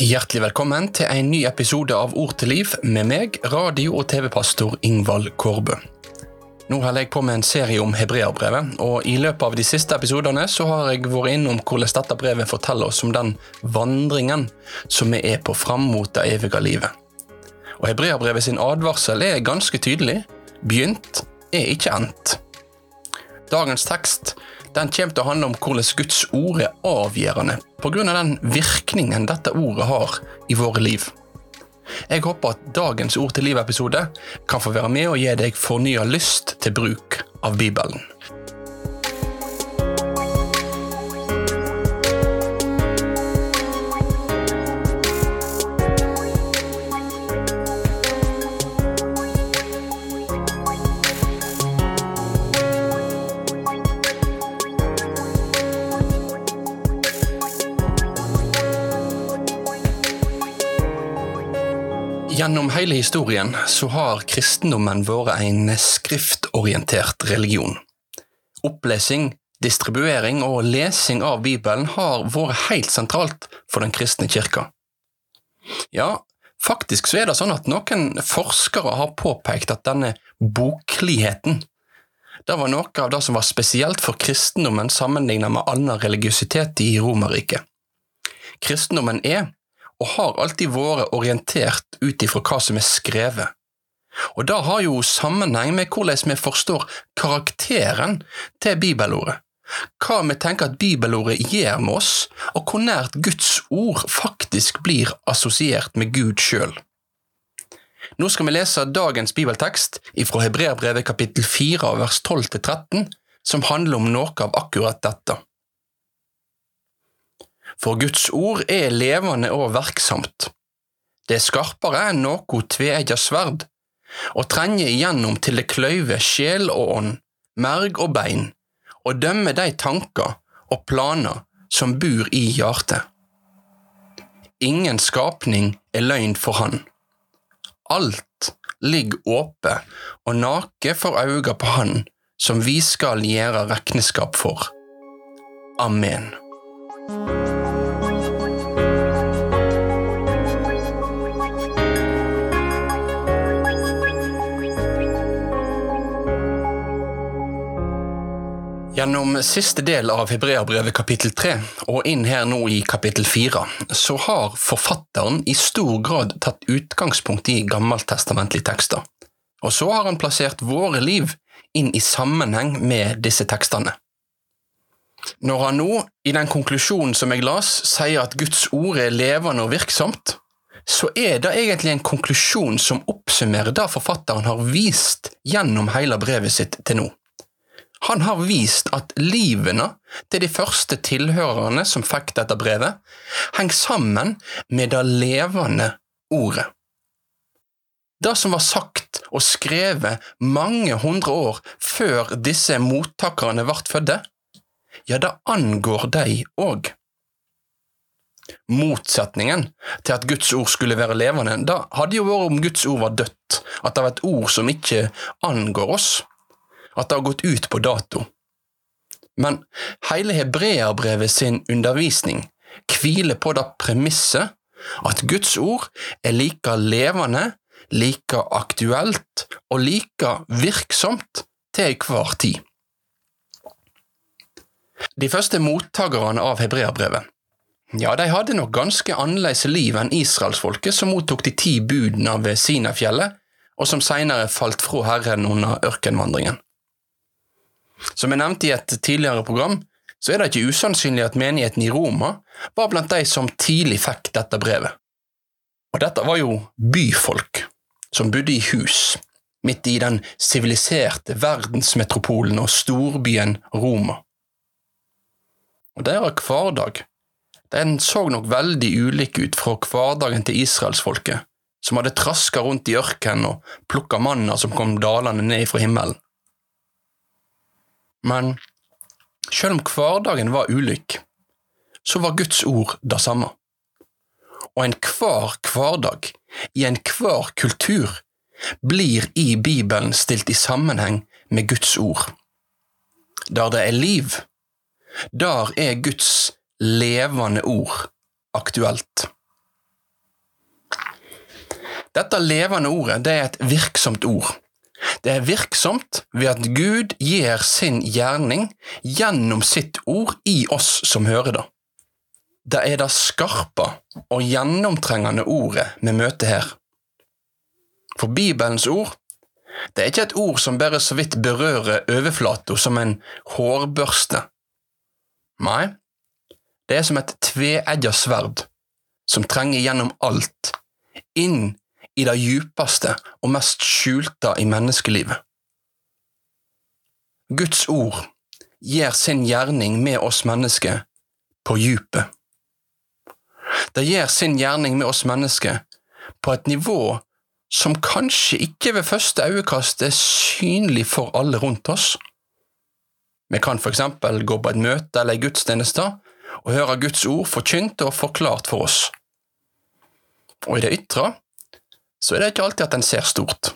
Hjertelig velkommen til en ny episode av Ord til liv med meg, radio- og TV-pastor Ingvald Kårbø. Nå holder jeg på med en serie om hebreerbrevet, og i løpet av de siste episodene så har jeg vært innom hvordan dette brevet forteller oss om den vandringen som vi er på fram mot det evige livet. Og Hebreerbrevet sin advarsel er ganske tydelig. Begynt er ikke endt. Dagens tekst den kommer til å handle om hvordan Guds ord er avgjørende pga. den virkningen dette ordet har i våre liv. Jeg håper at dagens Ord til liv-episode kan få være med og gi deg fornya lyst til bruk av Bibelen. Gjennom hele historien så har kristendommen vært en skriftorientert religion. Opplesing, distribuering og lesing av Bibelen har vært helt sentralt for den kristne kirka. Ja, faktisk så er det sånn at noen forskere har påpekt at denne bokligheten det var noe av det som var spesielt for kristendommen sammenlignet med annen religiøsitet i Romerriket. Kristendommen er og har alltid vært orientert ut ifra hva som er skrevet. Og det har jo sammenheng med hvordan vi forstår karakteren til bibelordet. Hva vi tenker at bibelordet gjør med oss, og hvor nært Guds ord faktisk blir assosiert med Gud sjøl. Nå skal vi lese dagens bibeltekst fra Hebreerbrevet kapittel 4 vers 12-13, som handler om noe av akkurat dette. For Guds ord er levende og verksamt. Det er skarpere enn noe tveegget sverd, og trenger igjennom til det kløyver sjel og ånd, merg og bein, og dømmer de tanker og planer som bor i hjertet. Ingen skapning er løgn for Han. Alt ligger åpe og nake for auga på Han som vi skal gjøre regnskap for. Amen. Gjennom siste del av Hebreabrevet kapittel 3, og inn her nå i kapittel 4, så har forfatteren i stor grad tatt utgangspunkt i gammeltestamentlige tekster. Og så har han plassert våre liv inn i sammenheng med disse tekstene. Når han nå, i den konklusjonen som jeg las, sier at Guds ord er levende og virksomt, så er det egentlig en konklusjon som oppsummerer det forfatteren har vist gjennom hele brevet sitt til nå. Han har vist at livene til de første tilhørerne som fikk dette brevet, henger sammen med det levende ordet. Det som var sagt og skrevet mange hundre år før disse mottakerne ble fødte, ja, det angår de òg. Motsetningen til at Guds ord skulle være levende, da hadde jo vært om Guds ord var dødt, at det var et ord som ikke angår oss at det har gått ut på dato. Men hele hebreerbrevet sin undervisning hviler på det premisset at Guds ord er like levende, like aktuelt og like virksomt til enhver tid. De første mottakerne av hebreerbrevet ja, de hadde nok ganske annerledes liv enn israelsfolket som mottok de ti budene ved Sinafjellet, og som senere falt fra Herren under ørkenvandringen. Som jeg nevnte i et tidligere program, så er det ikke usannsynlig at menigheten i Roma var blant de som tidlig fikk dette brevet. Og dette var jo byfolk som bodde i hus, midt i den siviliserte verdensmetropolen og storbyen Roma. Og deres hverdag den så nok veldig ulik ut fra hverdagen til israelsfolket, som hadde traska rundt i ørkenen og plukka manna som kom dalende ned fra himmelen. Men selv om hverdagen var ulik, så var Guds ord det samme. Og enhver hverdag, i enhver kultur, blir i Bibelen stilt i sammenheng med Guds ord. Der det er liv, der er Guds levende ord aktuelt. Dette levende ordet det er et virksomt ord. Det er virksomt ved at Gud gjør sin gjerning gjennom sitt ord i oss som hører det. Det er det skarpe og gjennomtrengende ordet vi møter her. For Bibelens ord det er ikke et ord som bare så vidt berører overflata som en hårbørste. Nei, det er som et tveegget sverd som trenger gjennom alt, inn i det djupeste og mest skjulte i menneskelivet. Guds ord gjør sin gjerning med oss mennesker på djupet. Det gjør sin gjerning med oss mennesker på et nivå som kanskje ikke ved første øyekast er synlig for alle rundt oss. Vi kan for eksempel gå på et møte eller en gudstjeneste og høre Guds ord forkynt og forklart for oss. Og i det ytre så er det ikke alltid at en ser stort.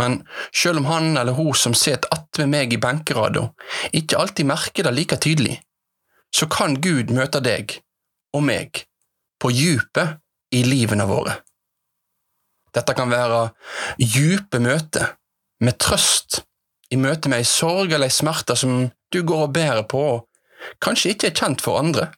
Men selv om han eller hun som sitter attmed meg i benkerada, ikke alltid merker det like tydelig, så kan Gud møte deg og meg på djupet i livene våre. Dette kan være djupe møter med trøst i møte med ei sorg eller ei smerte som du går og bærer på og kanskje ikke er kjent for andre.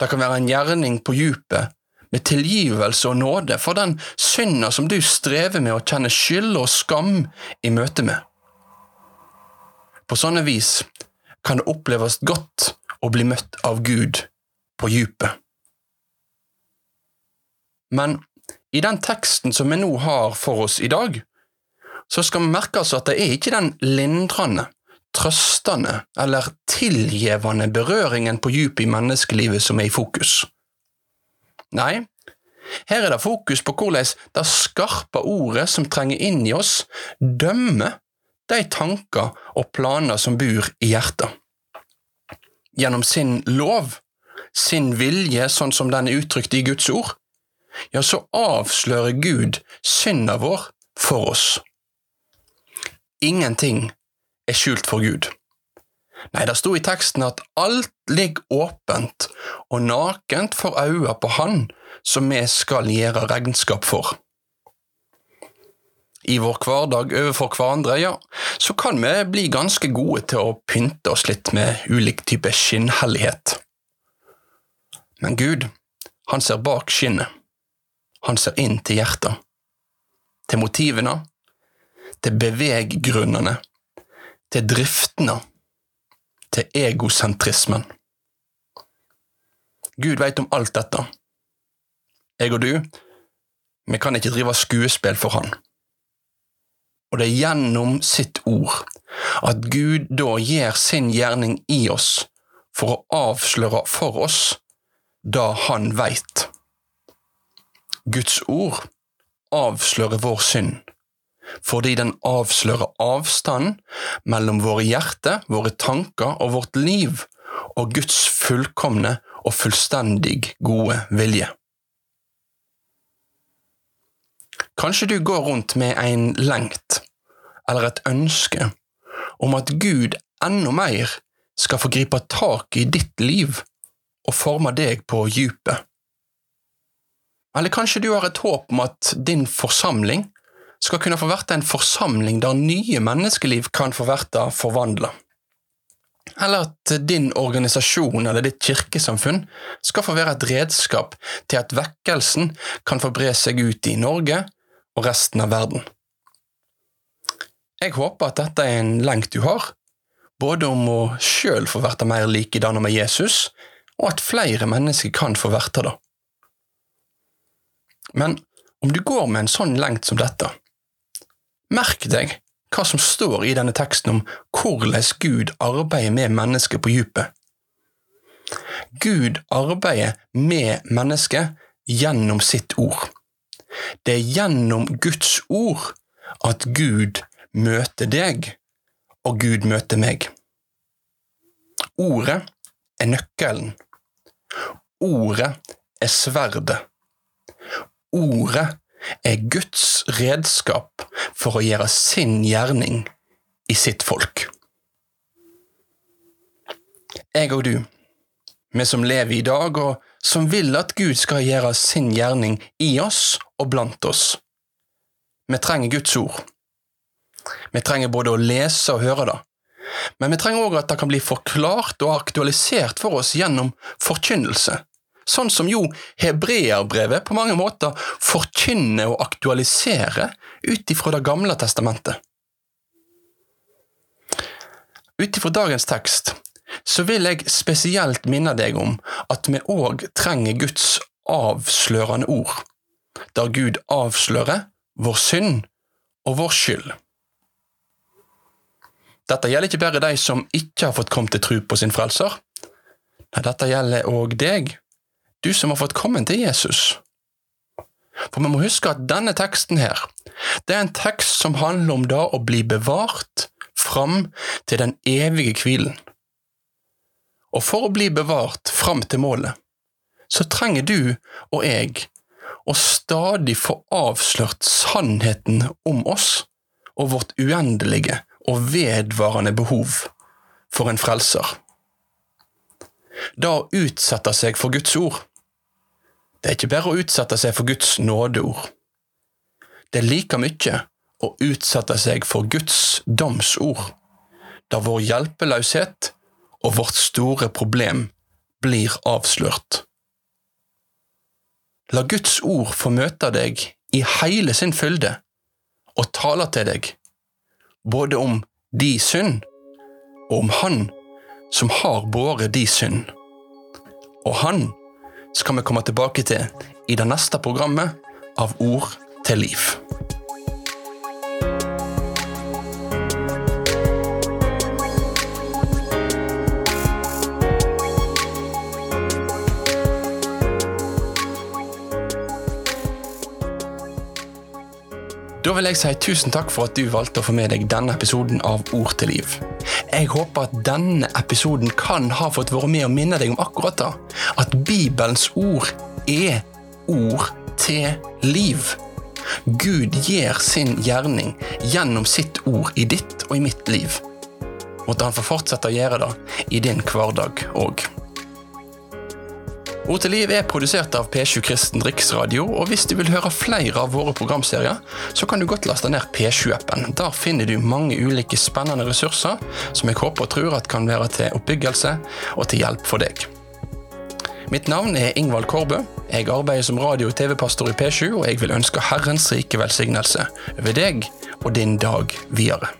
Det kan være en gjerning på djupet med tilgivelse og nåde for den synda som du strever med å kjenne skyld og skam i møte med. På sånne vis kan det oppleves godt å bli møtt av Gud på djupet. Men i den teksten som vi nå har for oss i dag, så skal vi merke oss at det er ikke den lindrende, trøstende eller tilgivende berøringen på djupet i menneskelivet som er i fokus. Nei, her er det fokus på hvordan det skarpe ordet som trenger inn i oss, dømmer de tanker og planer som bor i hjertet. Gjennom sin lov, sin vilje sånn som den er uttrykt i Guds ord, ja, så avslører Gud synda vår for oss. Ingenting er skjult for Gud. Nei, det sto i teksten at alt ligger åpent og nakent for øya på Han som vi skal gjøre regnskap for. I vår hverdag overfor hverandre, ja, så kan vi bli ganske gode til å pynte oss litt med ulik type skinnhellighet. Men Gud, han ser bak skinnet. Han ser inn til hjertet. Til motivene, til beveggrunnene, til driftene til egosentrismen. Gud veit om alt dette. Jeg og du, vi kan ikke drive skuespill for Han. Og det er gjennom sitt ord at Gud da gjør sin gjerning i oss for å avsløre for oss det Han veit. Guds ord avslører vår synd fordi den avslører avstanden mellom våre hjerter, våre tanker og vårt liv og Guds fullkomne og fullstendig gode vilje. Kanskje du går rundt med en lengt eller et ønske om at Gud enda mer skal få gripe tak i ditt liv og forme deg på djupet. Eller kanskje du har et håp om at din forsamling skal kunne få verte en forsamling der nye menneskeliv kan få verte forvandla. Eller at din organisasjon eller ditt kirkesamfunn skal få være et redskap til at vekkelsen kan få bre seg ut i Norge og resten av verden. Jeg håper at dette er en lengt du har, både om å sjøl få verte mer likedanna med Jesus, og at flere mennesker kan få verte det. Men om du går med en sånn lengt som dette, Merk deg hva som står i denne teksten om hvordan Gud arbeider med mennesket på djupet. Gud arbeider med mennesket gjennom sitt ord. Det er gjennom Guds ord at Gud møter deg, og Gud møter meg. Ordet er nøkkelen. Ordet er sverdet. Ordet er Guds redskap for å gjøre sin gjerning i sitt folk. Jeg og du, vi som lever i dag, og som vil at Gud skal gjøre sin gjerning i oss og blant oss. Vi trenger Guds ord. Vi trenger både å lese og høre det, men vi trenger òg at det kan bli forklart og aktualisert for oss gjennom forkynnelse, sånn som jo hebreerbrevet på mange måter forkynner og aktualiserer ut ifra Det gamle testamentet. Ut ifra dagens tekst så vil jeg spesielt minne deg om at vi òg trenger Guds avslørende ord, der Gud avslører vår synd og vår skyld. Dette gjelder ikke bare de som ikke har fått kommet til tro på sin frelser. Nei, dette gjelder òg deg, du som har fått komme til Jesus. For vi må huske at denne teksten her, det er en tekst som handler om det å bli bevart fram til den evige hvilen. Og for å bli bevart fram til målet, så trenger du og jeg å stadig få avslørt sannheten om oss og vårt uendelige og vedvarende behov for en frelser. Da å utsette seg for Guds ord, det er ikke bare å utsette seg for Guds nådeord. Det er like mye å utsette seg for Guds domsord, da vår hjelpeløshet og vårt store problem blir avslørt. La Guds ord få møte deg i hele sin fylde og tale til deg, både om de synd og om Han som har båret de synd. Og Han skal vi komme tilbake til i det neste programmet av Ord til liv. Da vil jeg si tusen takk for at du valgte å få med deg denne episoden av Ord til liv. Jeg håper at denne episoden kan ha fått være med å minne deg om akkurat det. At Bibelens ord er ord til liv. Gud gjør sin gjerning gjennom sitt ord i ditt og i mitt liv. Måtte han få fortsette å gjøre det i din hverdag òg. Ord til liv er produsert av P7 Kristen Riksradio, og hvis du vil høre flere av våre programserier, så kan du godt laste ned P7-appen. Der finner du mange ulike spennende ressurser som jeg håper og tror at kan være til oppbyggelse og til hjelp for deg. Mitt navn er Ingvald Kårbø. Jeg arbeider som radio- og TV-pastor i P7, og jeg vil ønske Herrens rike velsignelse over deg og din dag videre.